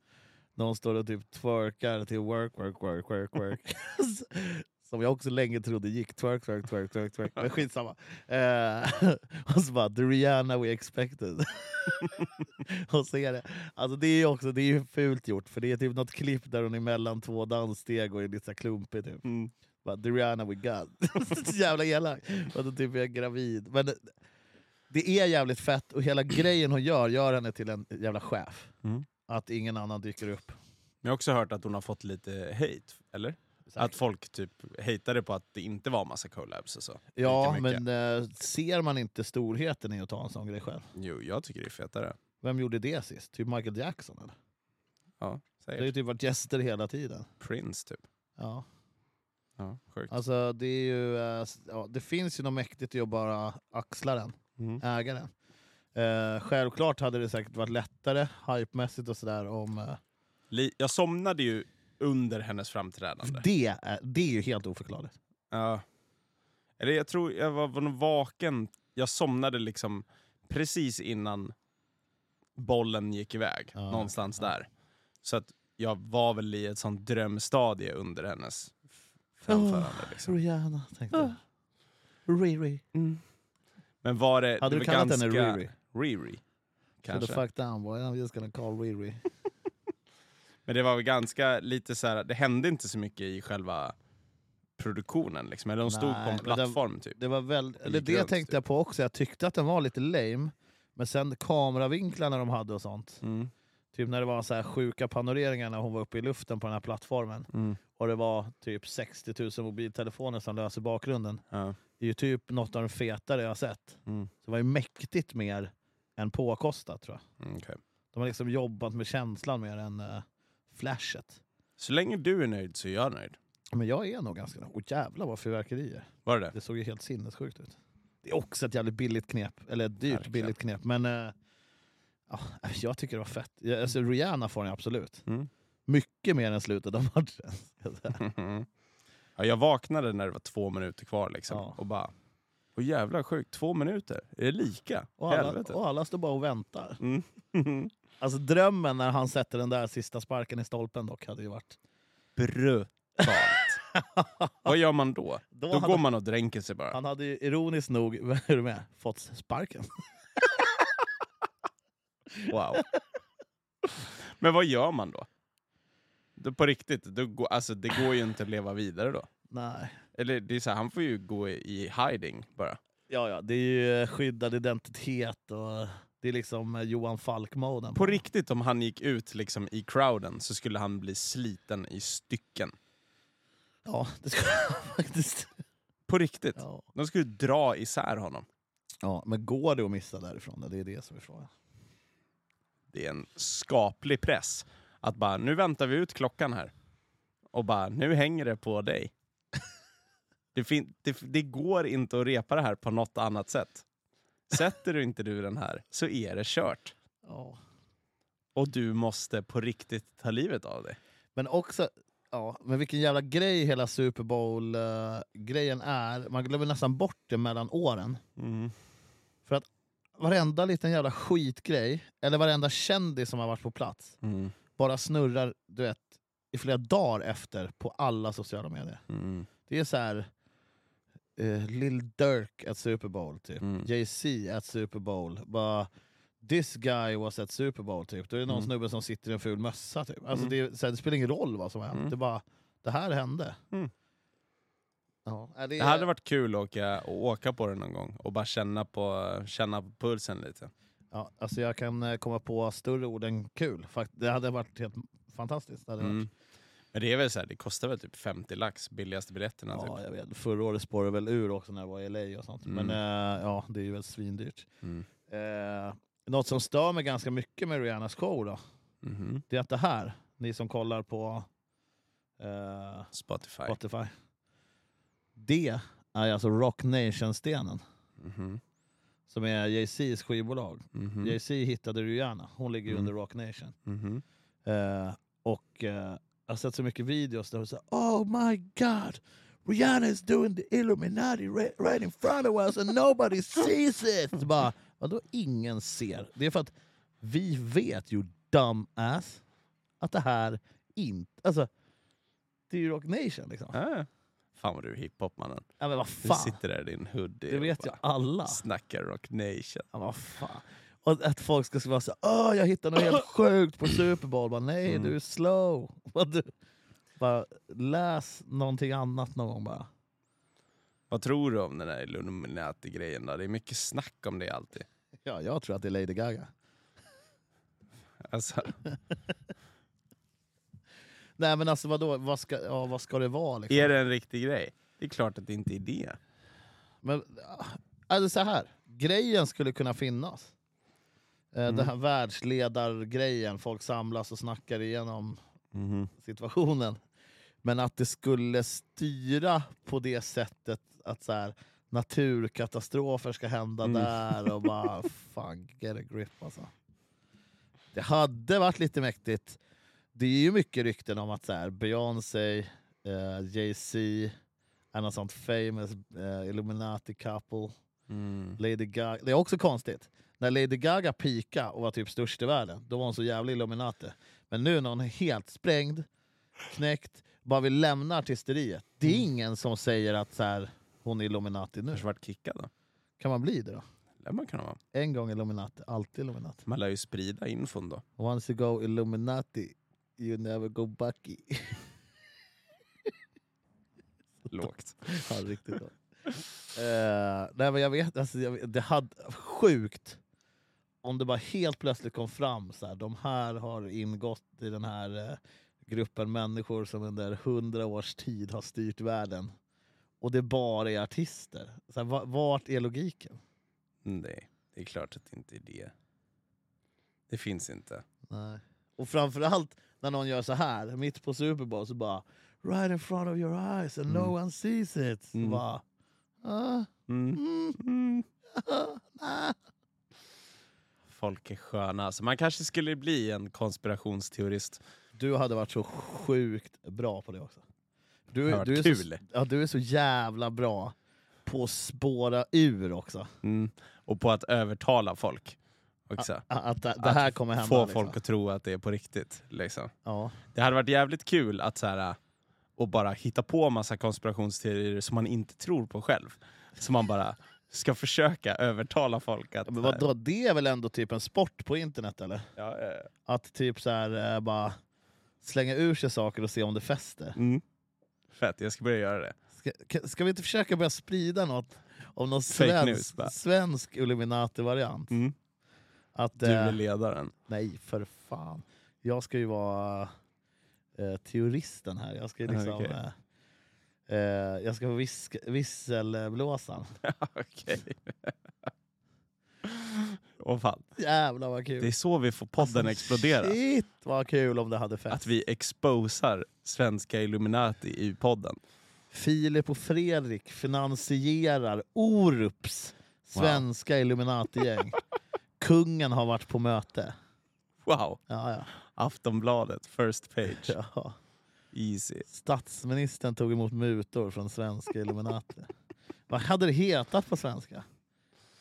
Hon står och typ twerkar till work, work, work, work, work. (laughs) (laughs) Som jag också länge trodde gick twerk, twerk, twerk, twerk, twerk. Men skitsamma. Eh, (laughs) och så bara, the Rihanna we expected. (laughs) och så är det, alltså det är också det är fult gjort, för det är typ något klipp där hon är mellan två danssteg och är lite klumpig. Typ. Mm. Bara, the Rihanna we got. (laughs) så jävla elak. Och då typ är jag gravid. Men det, det är jävligt fett, och hela grejen hon gör, gör henne till en jävla chef. Mm. Att ingen annan dyker upp. Jag har också hört att hon har fått lite hate, eller? Att folk typ hatade på att det inte var massa collabs och så. Ja, men eh, ser man inte storheten i att ta en sån grej själv? Jo, jag tycker det är fetare. Vem gjorde det sist? Typ Michael Jackson? Eller? Ja, Det har säkert. ju typ varit gäster hela tiden. Prince typ. Ja. Ja, sjukt. Alltså, det, är ju, eh, ja, det finns ju något mäktigt i att bara axla den, Mm. äga den. Eh, självklart hade det säkert varit lättare, hypemässigt och sådär, om... Eh, Li- jag somnade ju under hennes framträdande. det, är, det är ju helt oförklarligt. Ja. Eller jag tror jag var, var vaken, jag somnade liksom precis innan bollen gick iväg. Ja, någonstans ja. där. Så att jag var väl i ett sånt drömstadie under hennes framförande. Liksom. Rihanna, tänkte jag. Riri. Men var det... Hade det du kallat ganska... henne Riri? Riri. So the Kanske. fuck down boy, I'm just gonna call Riri. Men det var väl ganska lite så här, det hände inte så mycket i själva produktionen liksom. Eller de stod på Nej, en men den- plattform typ. Det var väl, eller gick det runt, tänkte typ. jag på också, jag tyckte att den var lite lame. Men sen kameravinklarna de hade och sånt. Mm. Typ när det var så här sjuka panoreringar när hon var uppe i luften på den här plattformen. Mm. Och det var typ 60 000 mobiltelefoner som löser bakgrunden. Ja. Det är ju typ något av de fetare jag har sett. Mm. Så det var ju mäktigt mer än påkostat tror jag. Mm, okej. De har liksom jobbat med känslan mer än uh, flashet. Så länge du är nöjd så är jag nöjd. Men jag är nog ganska nöjd. Och jävlar vad fyrverkerier. Var det det? Såg ju helt sinnessjukt ut. Det är också ett jävligt billigt knep. Eller ett dyrt Verkligen. billigt knep. Men ja, (laughs) jag tycker det var fett. Jag- Alltså, Rihanna får den absolut. Mm. Mycket mer än slutet av matchen. (laughs) ja, jag vaknade när det var två minuter kvar liksom. Ja. Och bara, åh jävlar sjukt, två minuter? Är det lika? Och alla, Helvete. och alla står bara och väntar. Mm. (laughs) Alltså drömmen när han sätter den där sista sparken i stolpen dock hade ju varit... Brutalt. (laughs) Vad gör man då? Då Då hade, går man och dränker sig bara. Han hade ju ironiskt nog, (laughs) är du med, fått sparken. Wow. Men vad gör man då? då på riktigt, då går, alltså, det går ju inte att leva vidare då. Nej. Eller det är så här, han får ju gå i hiding bara. Ja, ja, det är ju skyddad identitet och det är liksom eh, Johan Falk-moden. På riktigt, om han gick ut liksom i crowden så skulle han bli sliten i stycken. Ja, det ska (laughs) faktiskt. På riktigt. Ja. De skulle dra isär honom. ja, men går det att missa därifrån? Det är det som är frågan. Det är en skaplig press. Att bara, nu väntar vi ut klockan här. Och bara, nu hänger det på dig. Det, fin- det, det går inte att repa det här på något annat sätt. Sätter du inte du den här så är det kört. Ja. Och du måste på riktigt ta livet av dig. Men också, ja, men vilken jävla grej hela Super Bowl-grejen är. Man glömmer nästan bort det mellan åren. Mm. Varenda liten jävla skitgrej, eller varenda kändis som har varit på plats, Mm. bara snurrar du vet, i flera dagar efter på alla sociala medier. Mm. Det är så här. Uh, Lil Durk at Super Bowl, typ. Mm. Jay-Z at Super Bowl. Bara, This guy was at Super Bowl, typ. Då är det någon Mm. snubbe som sitter i en ful mössa. Typ. Alltså, Mm. det, så här, det spelar ingen roll vad som har hänt. Mm. Det, bara, det här hände. Mm. Ja, det, Det hade varit kul att åka, att åka på det någon gång och bara känna på, känna på pulsen lite. ja, alltså jag kan eh, komma på större ord än kul. Det hade varit helt fantastiskt. Det hade Mm. varit. Men det är väl så här, det kostar väl typ 50 lax, billigaste biljetterna. Ja, Typ. jag vet. Förra året spårade väl ur också när jag var i LA och sånt. Mm. Men eh, ja, det är ju väl svindyrt. Mm. Eh, något som stör mig ganska mycket med Rihannas show då, Mhm. det är att det här, ni som kollar på eh, Spotify. Spotify, det är alltså Rock Nation-stenen Mhm. som är Jay-Z's skivbolag. Mhm. Jay-Z hittade Rihanna, hon ligger ju Mm. under Rock Nation. Eh, och eh, jag har sett så mycket videos där hon säger Oh my god! Rihanna is doing the Illuminati right, right in front of us and nobody sees it! Bara, vadå ingen ser? Det är för att vi vet ju dumbass att det här inte... Alltså, det är ju Rock Nation liksom. Ah. Fan vad du är hiphop mannen. Ja, men vad Du fan, sitter där i din hoodie det och vet ju bara alla. snackar Rock Nation. Ja, vad fan. Och att folk ska vara så Åh, jag hittade något helt (laughs) sjukt på Super Bowl. Bara, Nej, Mm. du är slow. (laughs) Bara, du, bara, läs någonting annat någon gång bara. Vad tror du om den här Illuminati-grejen då? Det är mycket snack om det alltid. (laughs) Ja, jag tror att det är Lady Gaga. Alltså, Nej men alltså vadå, vad ska, ja, vad ska det vara? Liksom? är det en riktig grej? Det är klart att det inte är det. Men, alltså så här, grejen skulle kunna finnas. Eh, Mm. Den här världsledargrejen, folk samlas och snackar igenom Mhm. situationen. Men att det skulle styra på det sättet att så här, naturkatastrofer ska hända Mm. där och bara (laughs) fan get a grip alltså. Det hade varit lite mäktigt. Det är ju mycket rykten om att så här, Beyoncé, eh, Jay-Z, är något sånt famous eh, Illuminati couple. Mm. Lady Gaga. Det är också konstigt. När Lady Gaga pika och var typ störst i världen, då var hon så jävla Illuminati. Men nu när hon är helt sprängd, knäckt, bara vill lämna artisteriet. Det är ingen som säger att så här, hon är Illuminati nu. Kanske varit kickad då? Kan man bli det då? lär man kunna vara. En gång Illuminati, alltid Illuminati. Man lär ju sprida infon då. Once you go Illuminati, you never go backy. (laughs) Lågt. ja, riktigt bra. Eh, nej, men jag vet, alltså, jag det hade sjukt om det bara helt plötsligt kom fram så här, de här har ingått i den här eh, gruppen människor som under hundra års tid har styrt världen. Och det bara är artister. Så här, va- vart är logiken? Nej, det är klart att det inte är det. Det finns inte. Nej. Och framförallt när någon gör så här, mitt på Super Bowl, så bara Right in front of your eyes and no Mm. one sees it. Mm. bara, Mm. mm. Folk är sköna. Alltså man kanske skulle bli en konspirationsteorist. Du hade varit så sjukt bra på det också. Du, Det du, är varit så, kul. ja, du är så jävla bra på att spåra ur också. Mm. Och på att övertala folk. Också. Att, att det, det här Att kommer hända. Få liksom. folk att tro att det är på riktigt. Liksom. ja. Det hade varit jävligt kul att så här, och bara hitta på massa konspirationsteorier som man inte tror på själv. Så man bara ska försöka övertala folk att... Men vadå, det är väl ändå typ en sport på internet eller? Ja, ja, ja. Att typ så här, eh, bara slänga ur sig saker och se om det fäster. Mm. Fett, jag ska börja göra det. Ska, ka- ska vi inte försöka börja sprida något om någon Fake news, svensk, svensk Illuminati-variant? Mm. Att, Du är eh, ledaren. nej, för fan. Jag ska ju vara eh, teoristen här. Jag ska liksom... Okej. eh, eh, jag ska vara visk, visselblåsaren. (laughs) Okej. (laughs) Åh fan. Jävlar vad kul! Det är så vi får podden Alltså, explodera. Shit vad kul om det hade fest. Att vi exposar svenska Illuminati i podden. Filip och Fredrik finansierar Orups svenska Illuminati-gäng. (laughs) Kungen har varit på möte. Wow! Ja, ja. Aftonbladet, first page. (laughs) ja. Easy. Statsministern tog emot mutor från svenska Illuminati. (laughs) Vad hade det hetat på svenska?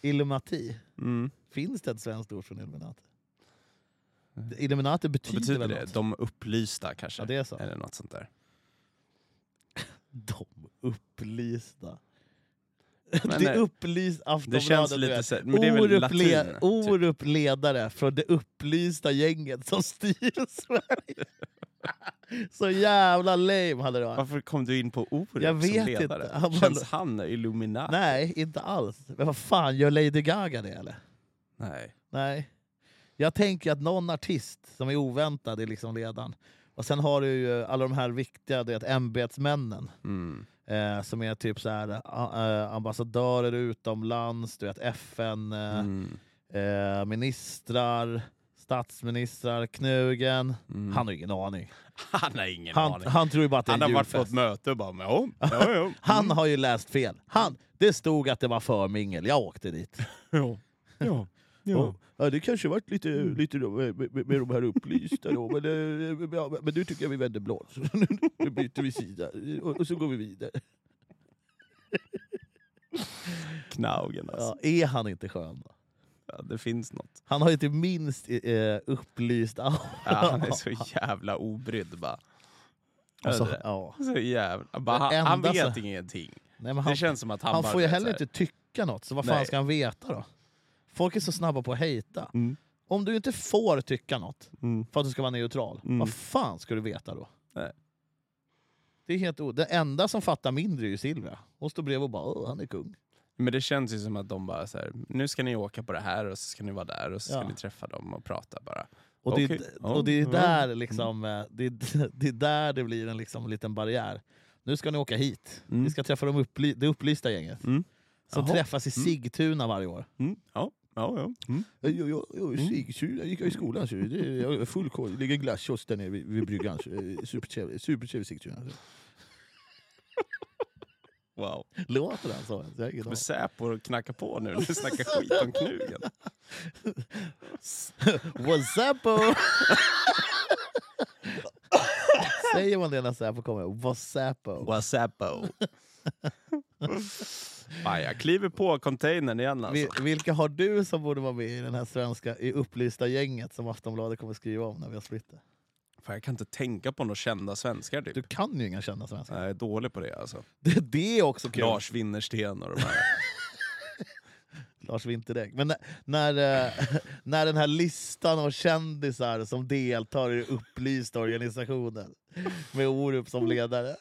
Illuminati? Mm. Finns det ett svenskt ord från Illuminati? Illuminati Vad betyder, betyder väl det? något? De upplysta kanske? Ja, det är så. Eller något sånt där. (laughs) De upplysta. Men det är nej, upplyst Aftonbladet. Det känns lite så, men det är väl Orup, latin? le, typ. Orup ledare från det upplysta gänget som styr (laughs) Sverige. Så jävla lame hade det varit. Varför kom du in på Orup Jag som vet ledare? inte. Han Känns han Illuminati? Nej, inte alls. Men vad fan, gör Lady Gaga det eller? Nej. Nej. Jag tänker att någon artist som är oväntad är liksom ledaren. Och sen har du ju alla de här viktiga det, ämbetsmännen. Mm. Eh, som är typ så här, a- eh, ambassadörer utomlands, du vet, FN, eh, Mm. eh, ministrar, statsministrar, Knugen. Mm. Han har ingen aning. Han har ingen Han, aning. han tror ju bara att det är Han har varit på ett möte och bara ja, ja, ja. (laughs) Han har ju läst fel. Han, det stod att det var förmingel, jag åkte dit. (laughs) Ja. Ja. Ja. Ja, det kanske varit lite, lite då, med, de här upplysta då, men, eh, ja, men nu tycker jag vi vänder blad. Så nu, nu byter vi sida och, och så går vi vidare. Knaugen alltså. Ja, är han inte skön då? Ja, det finns något. Han har till minst eh, upplyst aura. Ja, han är så jävla obrydd bara. Alltså, ja. Så jävla, bara, han, han vet så- ingenting. Nej, men det han, känns som att han, han bara får ju heller inte tycka något, så vad fan Nej. ska han veta då? Folk är så snabba på att hejta. Mm. Om du inte får tycka något Mm. för att du ska vara neutral, Mm. vad fan ska du veta då? Nej. Det är helt o... Det enda som fattar mindre är ju Silvia. Hon står bredvid och bara han är kung. Men det känns ju som att de bara så här, nu ska ni åka på det här och så ska ni vara där och så ska Ja. ni träffa dem och prata bara. Och det, Ja, och det är där liksom, eh, det, är, (laughs) det är där det blir en liksom, liten barriär. Nu ska ni åka hit. Mm. Vi ska träffa de upply, det upplysta gänget. Mm. Som Jaha. träffas i Mm. Sigtuna varje år. Mm. Ja, ja, ja. Mm. Jag, jag, jag, Sigtuna gick jag i skolan, så det, jag är full koll. Det ligger en glasskiosk där nere vid, vid bryggan. eh, supertrevligt Sigtuna. Wow. Låter den så? Jag aning. Säpo knackar på nu, nu snackar (laughs) skit om knugen. What's up? oh? Säger man det när Säpo kommer? What's up? oh? Wasapo. (laughs) Fan, jag kliver på containern igen alltså. Vi- Vilka har du som borde vara med i den här svenska i upplysta gänget som Aftonbladet kommer skriva om när vi har splitt det? Fan, jag kan inte tänka på några kända svenskar typ. Du kan ju inga kända svenskar. Jag är dålig på det alltså. Det, det är också kul. Lars Winnersten och de här. (laughs) Lars Winterdäck. Men när, när, eh, (laughs) när den här listan av kändisar som deltar i upplysta organisationer med Orup som ledare.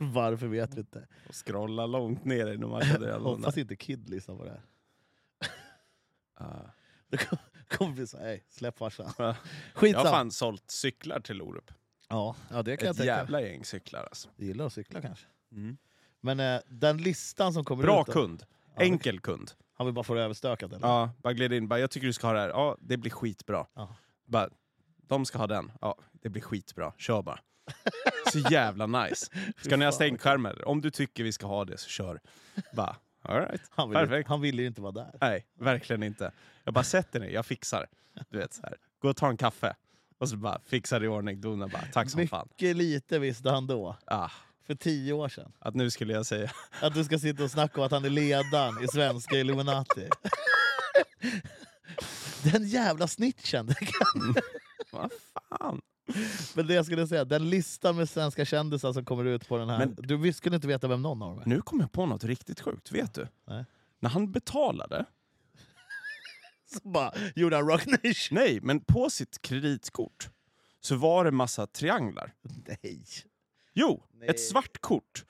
(laughs) Varför vet vi inte. och scrolla långt ner innan man igen Hoppas inte Kid lyssnar på det här. Ah. (laughs) Det kom- kommer bli så här, "Hej, släpp farsan. Ja. (laughs) Jag har fan sålt cyklar till Orup. Ja, ja, det kan jag Ett tänka. jävla gäng cyklar alltså. Jag gillar att cykla kanske. Mm. Men eh, den listan som kommer Bra ut... då, kund. Ja, Enkel kund. Han vill bara få det överstökat eller? Ja, bara gled in. Bara, jag tycker du ska ha det här. Ja, det blir skitbra. Ja. Bara, de ska ha den. Ja, det blir skitbra. Kör bara. Så jävla nice. Ska ni ha fan, stänkskärmar? Om du tycker vi ska ha det så kör. Bara, all right. Han ville, Perfekt. han ville ju inte vara där. Nej, verkligen inte. Jag bara sätter ner, jag fixar. Du vet, så här. Gå och ta en kaffe. Och så bara fixar i ordning, donar bara. Tack som fan. Mycket lite visste han då, Ah, för tio år sedan. att nu skulle jag säga... Att du ska sitta och snacka om att han är ledaren i svenska Illuminati. (laughs) Den jävla snitchen! Vad fan? (laughs) Men det jag skulle säga, den listan med svenska kändisar som kommer ut på den här. Men- du vi skulle inte veta vem någon av dem är. Nu kom jag på något riktigt sjukt, vet du? Nej. När han betalade, (laughs) Så bara gjorde han Rock Nation. nej, men på sitt kreditkort så var det massa trianglar. Nej. Jo, Nej. ett svart kort.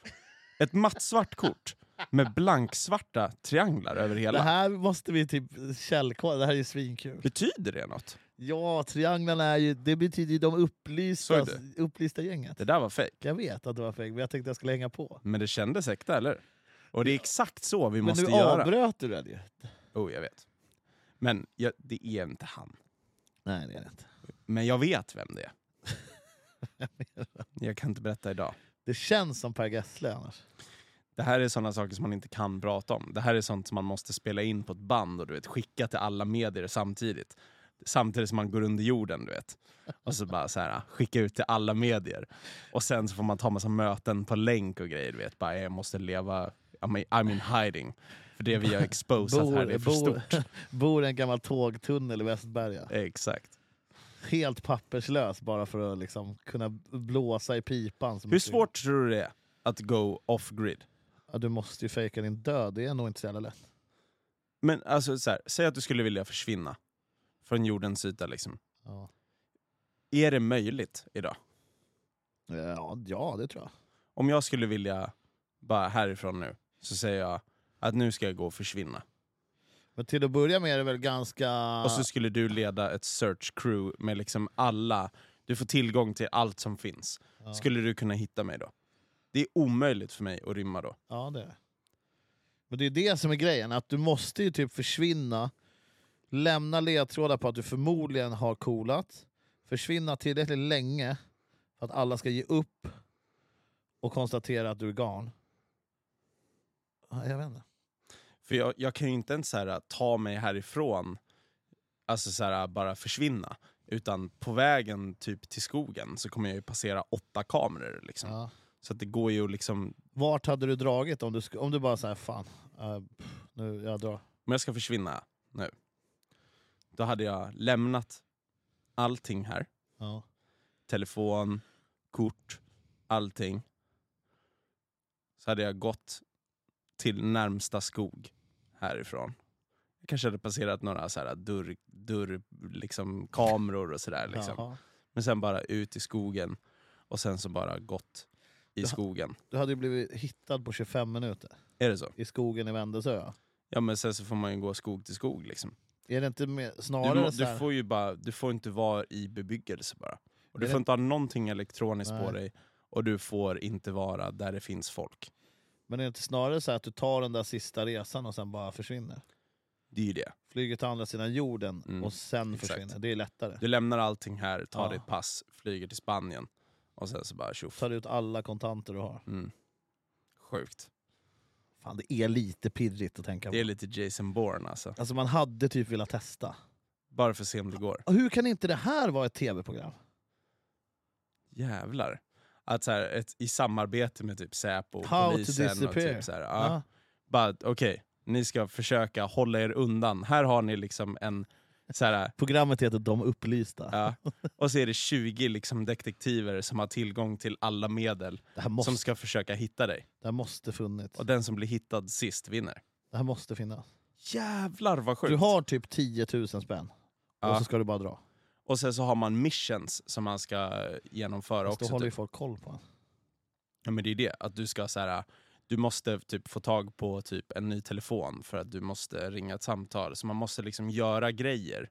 Ett mattsvart kort med blanksvarta trianglar över Det hela. här måste vi typ källkolla, det här är ju svinkul. Betyder det något? Ja, trianglarna är ju, det betyder ju de upplysta, upplysta gänget. Det där var fake. Jag vet att det var fake, men jag tänkte jag skulle hänga på. Men det kändes äkta, eller? Och det är exakt så vi Men måste nu göra. avbröt du den ju. Oh, jag vet. Men jag, det är inte han. Nej, det är det inte. Men jag vet vem det är. (laughs) Jag kan inte berätta idag. Det känns som Per Gessle annars. Det här är sådana saker som man inte kan prata om. Det här är sånt som man måste spela in på ett band och du vet, skicka till alla medier samtidigt. Samtidigt som man går under jorden, du vet. Och så bara så här, skicka ut till alla medier. Och sen så får man ta massa möten på länk och grejer. Du vet. Bara, jag måste leva, I'm, I'm in hiding. För det vi har exposat här, det är för stort. bor i en gammal tågtunnel i Västberga. Exakt. Helt papperslös bara för att liksom kunna blåsa i pipan. Hur svårt tror du det är att go off-grid? Ja, du måste ju fejka din död, det är nog inte så jävla lätt. Men alltså, så här, säg att du skulle vilja försvinna från jordens yta. Liksom. Ja. Är det möjligt idag? Ja, ja, det tror jag. Om jag skulle vilja bara härifrån nu, så säger jag att nu ska jag gå och försvinna. Men till att börja med är det väl ganska... Och så skulle du leda ett search crew med liksom alla, du får tillgång till allt som finns. ja. Skulle du kunna hitta mig då? Det är omöjligt för mig att rymma då. Ja, det är det. Men det är det som är grejen, att du måste ju typ försvinna, lämna ledtrådar på att du förmodligen har coolat, försvinna tillräckligt länge för att alla ska ge upp och konstatera att du är. Ja, Jag vet inte. För jag, jag kan ju inte ens så här, ta mig härifrån, alltså så här, bara försvinna. Utan på vägen typ till skogen så kommer jag ju passera åtta kameror. Liksom. Ja. Så att det går ju liksom, Vart hade du dragit om du, om du bara säger fan, äh, pff, nu jag drar. om jag ska försvinna nu, då hade jag lämnat allting här. Ja. Telefon, kort, allting. Så hade jag gått till närmsta skog härifrån. Jag kanske hade passerat några så här dörr, dörr, liksom, kameror och sådär. Liksom. Jaha. Men sen bara ut i skogen och sen så bara gått i Ja. skogen. Du hade ju blivit hittad på 25 minuter Är det så? i skogen i Vändelsö. Ja men sen så får man ju gå skog till skog liksom. Är det inte mer, Du, snarare må- så här, du, får ju bara, du får inte vara i bebyggelse bara. Och du Är det- får inte ha någonting elektroniskt på Nej. dig och du får inte vara där det finns folk. Men är det inte snarare så här att du tar den där sista resan och sen bara försvinner? Det är ju det. Flyger till andra sidan jorden Mm, och sen exakt. försvinner. Det är lättare. Du lämnar allting här, tar Ja. ditt pass, flyger till Spanien och sen så bara tjoff. Tar ut alla kontanter du har. Mm. Sjukt. Fan, det är lite pirrigt att tänka på. Det är lite Jason Bourne alltså. Alltså man hade typ velat testa. Bara för att se om det går. Och hur kan inte det här vara ett tv-program? Jävlar. att så här, ett, i samarbete med typ Säpo och How polisen och typ så här, Ja. bara okej, ni ska försöka hålla er undan. Här har ni liksom en så här, Programmet heter De upplysta. ja, och så är det 20 liksom detektiver som har tillgång till alla medel måste, som ska försöka hitta dig. det här måste funnits. Och den som blir hittad sist vinner. Det här måste finnas. Jävlar vad sjukt! Du har typ 10 000 spänn, Ja. och så ska du bara dra. Och sen så har man missions som man ska genomföra Fast då också. håller ju Typ. folk koll på en. Ja, men det är det, att du ska så här, du måste typ få tag på typ en ny telefon för att du måste ringa ett samtal. Så man måste liksom göra grejer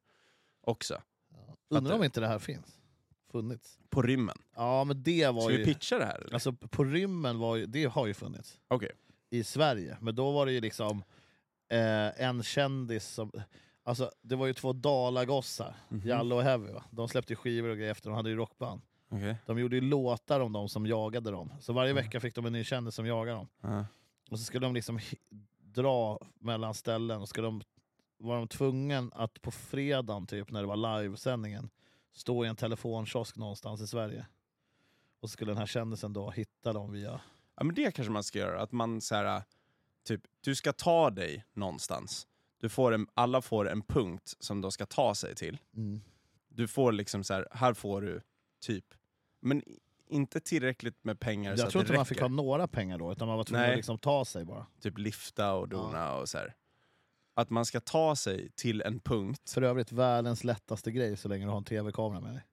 också. Undrar om inte det här finns. Funnits. På rymmen. Ja men det var Ska ju... vi pitcha det här? eller? Alltså på rymmen var ju, det har ju funnits. Okej. i Sverige. Men då var det ju liksom eh, en kändis som... Alltså, det var ju två dalagossar, Mhm. Jalle och Heavy. Va? De släppte skivor och grejer efter, de hade ju rockband. Okej. De gjorde ju låtar om de som jagade dem. Så varje vecka fick de en ny kändis som jagade dem. Och så skulle de liksom dra mellan ställen. Och skulle de, var de tvungen att på fredagen, typ, när det var livesändningen, stå i en telefonkiosk någonstans i Sverige. Och så skulle den här kändisen då hitta dem via... ja men det kanske man ska göra. Att man så här, typ, du ska ta dig någonstans. Du får en, alla får en punkt som de ska ta sig till. Mm. Du får liksom så här, här får du typ, men inte tillräckligt med pengar så Jag att tror det inte räcker. man fick ha några pengar då, utan man var tvungen Nej. att liksom ta sig bara. Typ lifta och dona och så här. Att man ska ta sig till en punkt. För övrigt världens lättaste grej så länge du har en tv-kamera med dig.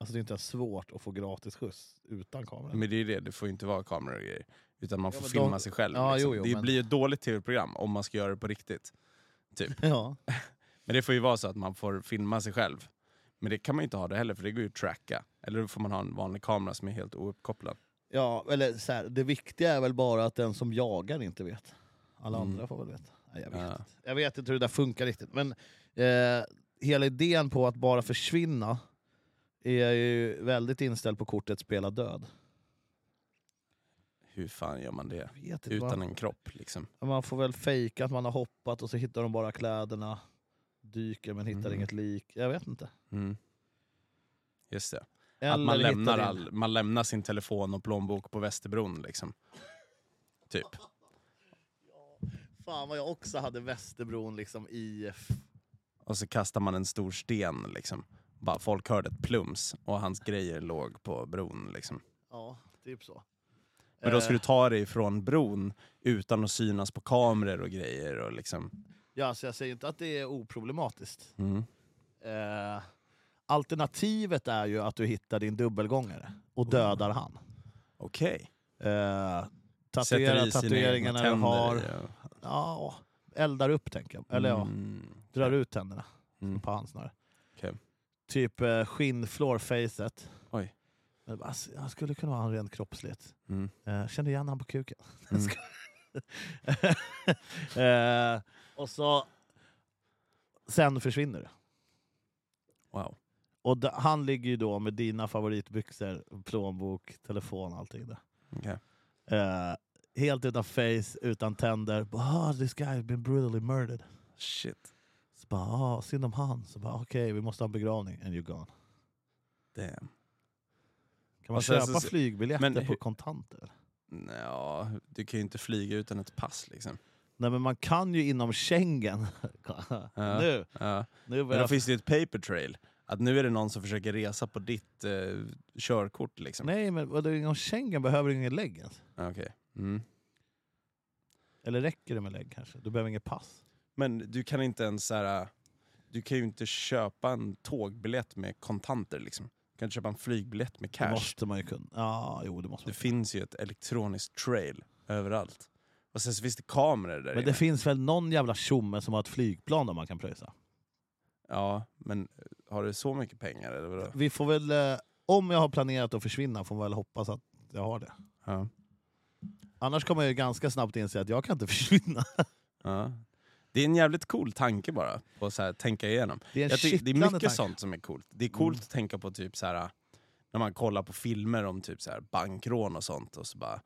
Alltså det är inte svårt att få gratis skjuts utan kamera. Men det är det, det får inte vara kameror och grejer. Utan man Ja, får men filma de- sig själv. Ja, liksom. jo, jo, det men- blir ju ett dåligt tv-program om man ska göra det på riktigt. (laughs) Ja. Men det får ju vara så att man får filma sig själv. Men det kan man inte ha det heller, för det går ju att tracka. Eller då får man ha en vanlig kamera som är helt ouppkopplad. ja, eller så här, det viktiga är väl bara att den som jagar inte vet. Alla Mm. andra får väl veta. Nej, jag, vet Ja. inte. jag vet inte hur det där funkar riktigt. Men eh, hela idén på att bara försvinna är ju väldigt inställd på kortet spela död. Hur fan gör man det? Utan man, en kropp liksom. man får väl fejka att man har hoppat och så hittar de bara kläderna. Dyker men hittar Mm. inget lik. Jag vet inte. Mm. Just det. Eller att man lämnar, all, man lämnar sin telefon och plånbok på Västerbron liksom. Typ. Fan vad jag också hade Västerbron liksom i... Och så kastar man en stor sten liksom. Bara folk hörde ett plums och hans grejer låg på bron liksom. Ja, typ så. Men då ska Eh, du ta dig från bron utan att synas på kameror och grejer och liksom. Ja, så jag säger inte att det är oproblematiskt. Mm. Eh, alternativet är ju att du hittar din dubbelgångare och dödar han. Okej. Eh, Sätter tatuera tatueringarna du har. ja. Ja, eldar upp tänker jag. Eller ja, Mm. drar ut tänderna Mm. på hans snarare. Okej. Typ eh, skinnflårfacet. Oj. Men bara, alltså, Jag skulle kunna vara han rent kroppsligt. Mm. Eh, kände igen han på kuken. Mm. (laughs) eh, och så... Sen försvinner du. Wow. Och d- han ligger ju då med dina favoritbyxor, plånbok, telefon allting där. Okej. Eh, helt utan face, utan tänder. Bara, oh, this guy has been brutally murdered. Shit. Så bara, ah, synd om han. Så bara, okej, vi måste ha en begravning. And you're gone. Damn. Kan man Och sen köpa så- flygbiljetter men på hur- kontanter? Ja, du kan ju inte flyga utan ett pass liksom. Nej men man kan ju inom Schengen. (laughs) Ja. nu, Ja. nu Men börjar då finns det ju ett paper trail. Att nu är det någon som försöker resa på ditt eh, körkort liksom. Nej men vadå, inom Schengen behöver du ingen lägg ens. Okej. Mm. Eller räcker det med lägg kanske? Du behöver inget pass. Men du kan inte ens så här, Du kan ju inte köpa en tågbiljett med kontanter liksom. Du kan inte köpa en flygbiljett med Det cash. måste man ju kunna. Ja, jo det måste Det man. finns ju ett elektroniskt trail överallt. Och sen så finns det kameror där Men det inne. finns väl någon jävla tjomme som har ett flygplan där man kan pröjsa? Ja, men eh, har du så mycket pengar eller vadå? Vi får väl, eh, om jag har planerat att försvinna får man väl hoppas att jag har det. Ja. Annars kommer jag ju ganska snabbt inse att jag kan inte (laughs) försvinna. Ja. Det är en jävligt cool tanke bara, att så här, tänka igenom. Det är en Jag tycker, det är kittlande mycket tanke. sånt som är coolt. Det är coolt Mm. att tänka på typ så här när man kollar på filmer om typ så här bankrån och sånt och så bara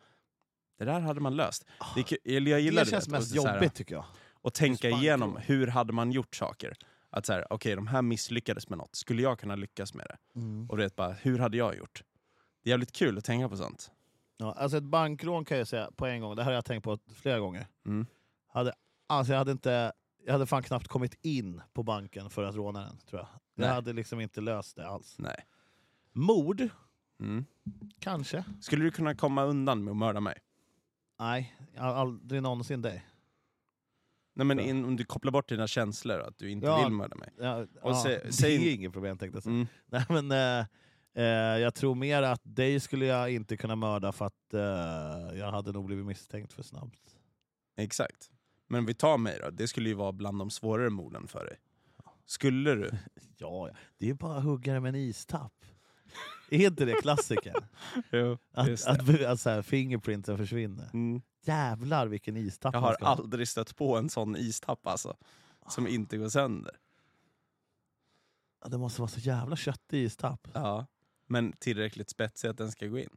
Det där hade man löst. Det, ku- eller jag gillar Ah. det känns vet, mest och så här, jobbigt tycker jag. Och tänka igenom, hur hade man gjort saker? Att så här, okej de här misslyckades med något, skulle jag kunna lyckas med det? Mm. Och du vet bara, hur hade jag gjort? Det är Det är jävligt kul att tänka på sånt. Ja, alltså ett bankrån kan jag säga på en gång, det här har jag tänkt på flera gånger. Mm. Hade, alltså jag, hade inte, jag hade fan knappt kommit in på banken för att råna den, tror jag. Jag Nej. hade liksom inte löst det alls. Nej. Mord? Mm. Kanske. Skulle du kunna komma undan med att mörda mig? Nej, aldrig någonsin dig. Nej men in, om du kopplar bort dina känslor, att du inte Ja. vill mörda mig. Ja, Och ja, sä- det säg- är inget problem tänkte jag säga. Mm. Nej, men, eh, eh, jag tror mer att dig skulle jag inte kunna mörda för att eh, jag hade nog blivit misstänkt för snabbt. Exakt. Men vi tar mig då, det skulle ju vara bland de svårare morden för dig. Skulle du? (laughs) Ja, det är bara att hugga det med en istapp. Är inte det klassiker? (laughs) jo, Att, just det. att, att så här, fingerprintsen försvinner. Mm. Jävlar vilken istapp Jag man har ska ha. aldrig stött på en sån istapp alltså. Som inte går sönder. Ja, Det måste vara så jävla köttig istapp. Ja. Men tillräckligt spetsig att den ska gå in.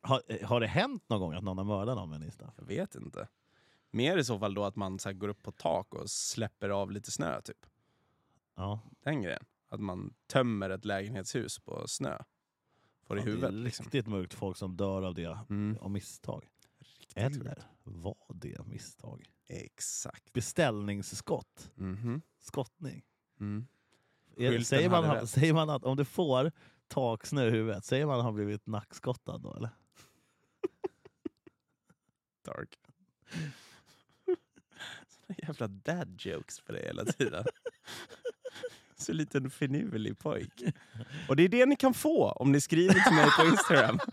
Har, eh, har det hänt någon gång att någon har mördat någon med en istapp? Jag vet inte. Mer i så fall då att man så här, går upp på tak och släpper av lite snö typ. Ja. Den grejen. Att man tömmer ett lägenhetshus på snö. Får i Ja, det huvudet. är Liksom. riktigt mörkt folk som dör av det Mm. av misstag. Riktigt Eller sjukt. var det misstag? Exakt. Beställningsskott. Mhm. Skottning. Mm. Är, säger, man, säger man att om du får taksnö i huvudet, säger man att han blivit nackskottad då eller? (laughs) Dark. (laughs) Såna jävla dad jokes för dig hela tiden. (laughs) (laughs) Så liten finurlig pojk. Och det är det ni kan få om ni skriver till mig på Instagram. (laughs)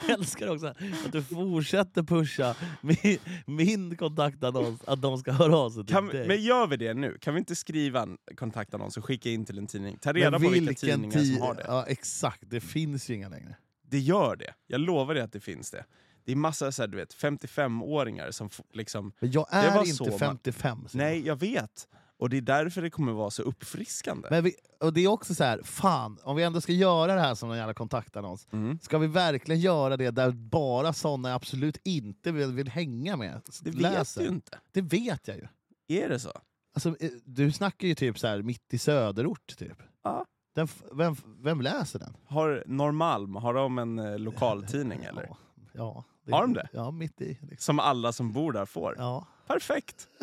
Jag älskar också att du fortsätter pusha min, min kontaktannons, att de ska höra av sig till Kan, dig. men gör vi det nu? Kan vi inte skriva en kontaktannons och skicka in till en tidning? Ta reda på vilka tidningar tid- som har det. Ja, exakt, det finns ju inga längre. Det gör det. Jag lovar dig att det finns det. Det är massa så här, du vet, 55-åringar som liksom... Men jag Det är inte så man- 55. Simon. Nej, jag vet. Och det är därför det kommer vara så uppfriskande. Men vi, och det är också så här, fan, om vi ändå ska göra det här som en jävla kontaktannons, Mm. ska vi verkligen göra det där bara såna jag absolut inte vill, vill hänga med Det vet läser? du inte. Det vet jag ju. Är det så? Alltså, eh, du snackar ju typ så här mitt i söderort. Typ. Ja. Den, vem, vem läser den? Har Norrmalm, har de en eh, lokaltidning (laughs) eller? Ja, ja, Har de det? Ja, mitt i. Liksom. Som alla som bor där får? Ja. Perfekt! (laughs)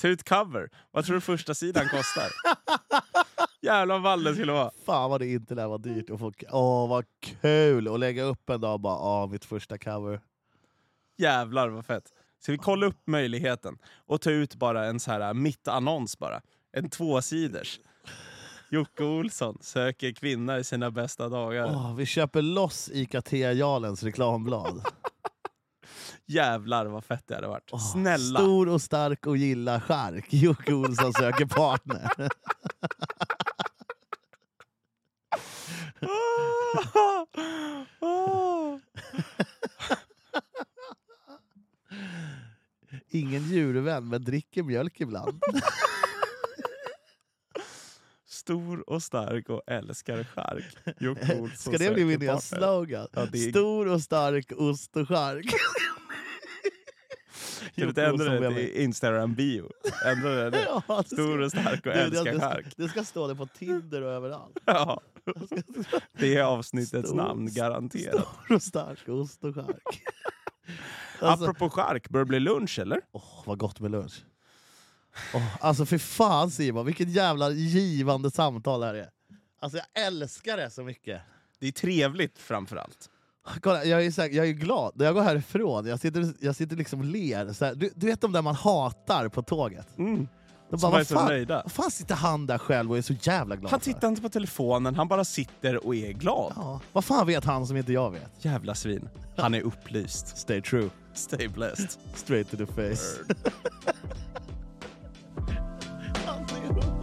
Ta ut cover. Vad tror du första sidan kostar? (laughs) Jävlar vad det skulle vara. Fan vad det inte lär vara dyrt. att få- Åh, vad kul att lägga upp en dag och bara åh, mitt första cover. Jävlar vad fett. Ska vi kolla upp möjligheten och ta ut bara en så här äh, mittannons bara? En tvåsiders. Jocke Olsson söker kvinna i sina bästa dagar. Åh, vi köper loss ICA-Jarlens reklamblad. Jävlar vad fett det hade varit. Åh, Snälla! Stor och stark och gillar chark. Jocke Olsson söker partner. Ingen djurvän, men dricker mjölk ibland. Stor och stark och älskar chark. Jocke Olsson Ska det bli min nya slogan? Ja, är- Stor och stark ost och chark. Kan du inte ändra det till Instagram-bio? Ändra det (laughs) nu. Ja, det Stor och stark och Du, det- älskar det, ska, det ska stå det på Tinder och överallt. (laughs) Ja, det är avsnittets Stor- namn, garanterat. Stor och stark ost och chark. (laughs) Alltså, Apropå chark, börjar det bli lunch eller? åh, vad gott med lunch. Åh, alltså för fan Simon, vilket jävla givande samtal det här är. Alltså jag älskar det så mycket. Det är trevligt framförallt. (laughs) Kolla, jag är, här, jag är glad när jag går härifrån. Jag sitter, jag sitter liksom och ler. Så här, du, du, vet de där man hatar på tåget? Mm. De bara, vad fan, vad fan sitter han där själv och är så jävla glad Han tittar inte på telefonen, han bara sitter och är glad. Ja, vad fan vet han som inte jag vet? Jävla svin. Han är upplyst. (laughs) Stay true. Stay blessed. Straight to the face. (laughs)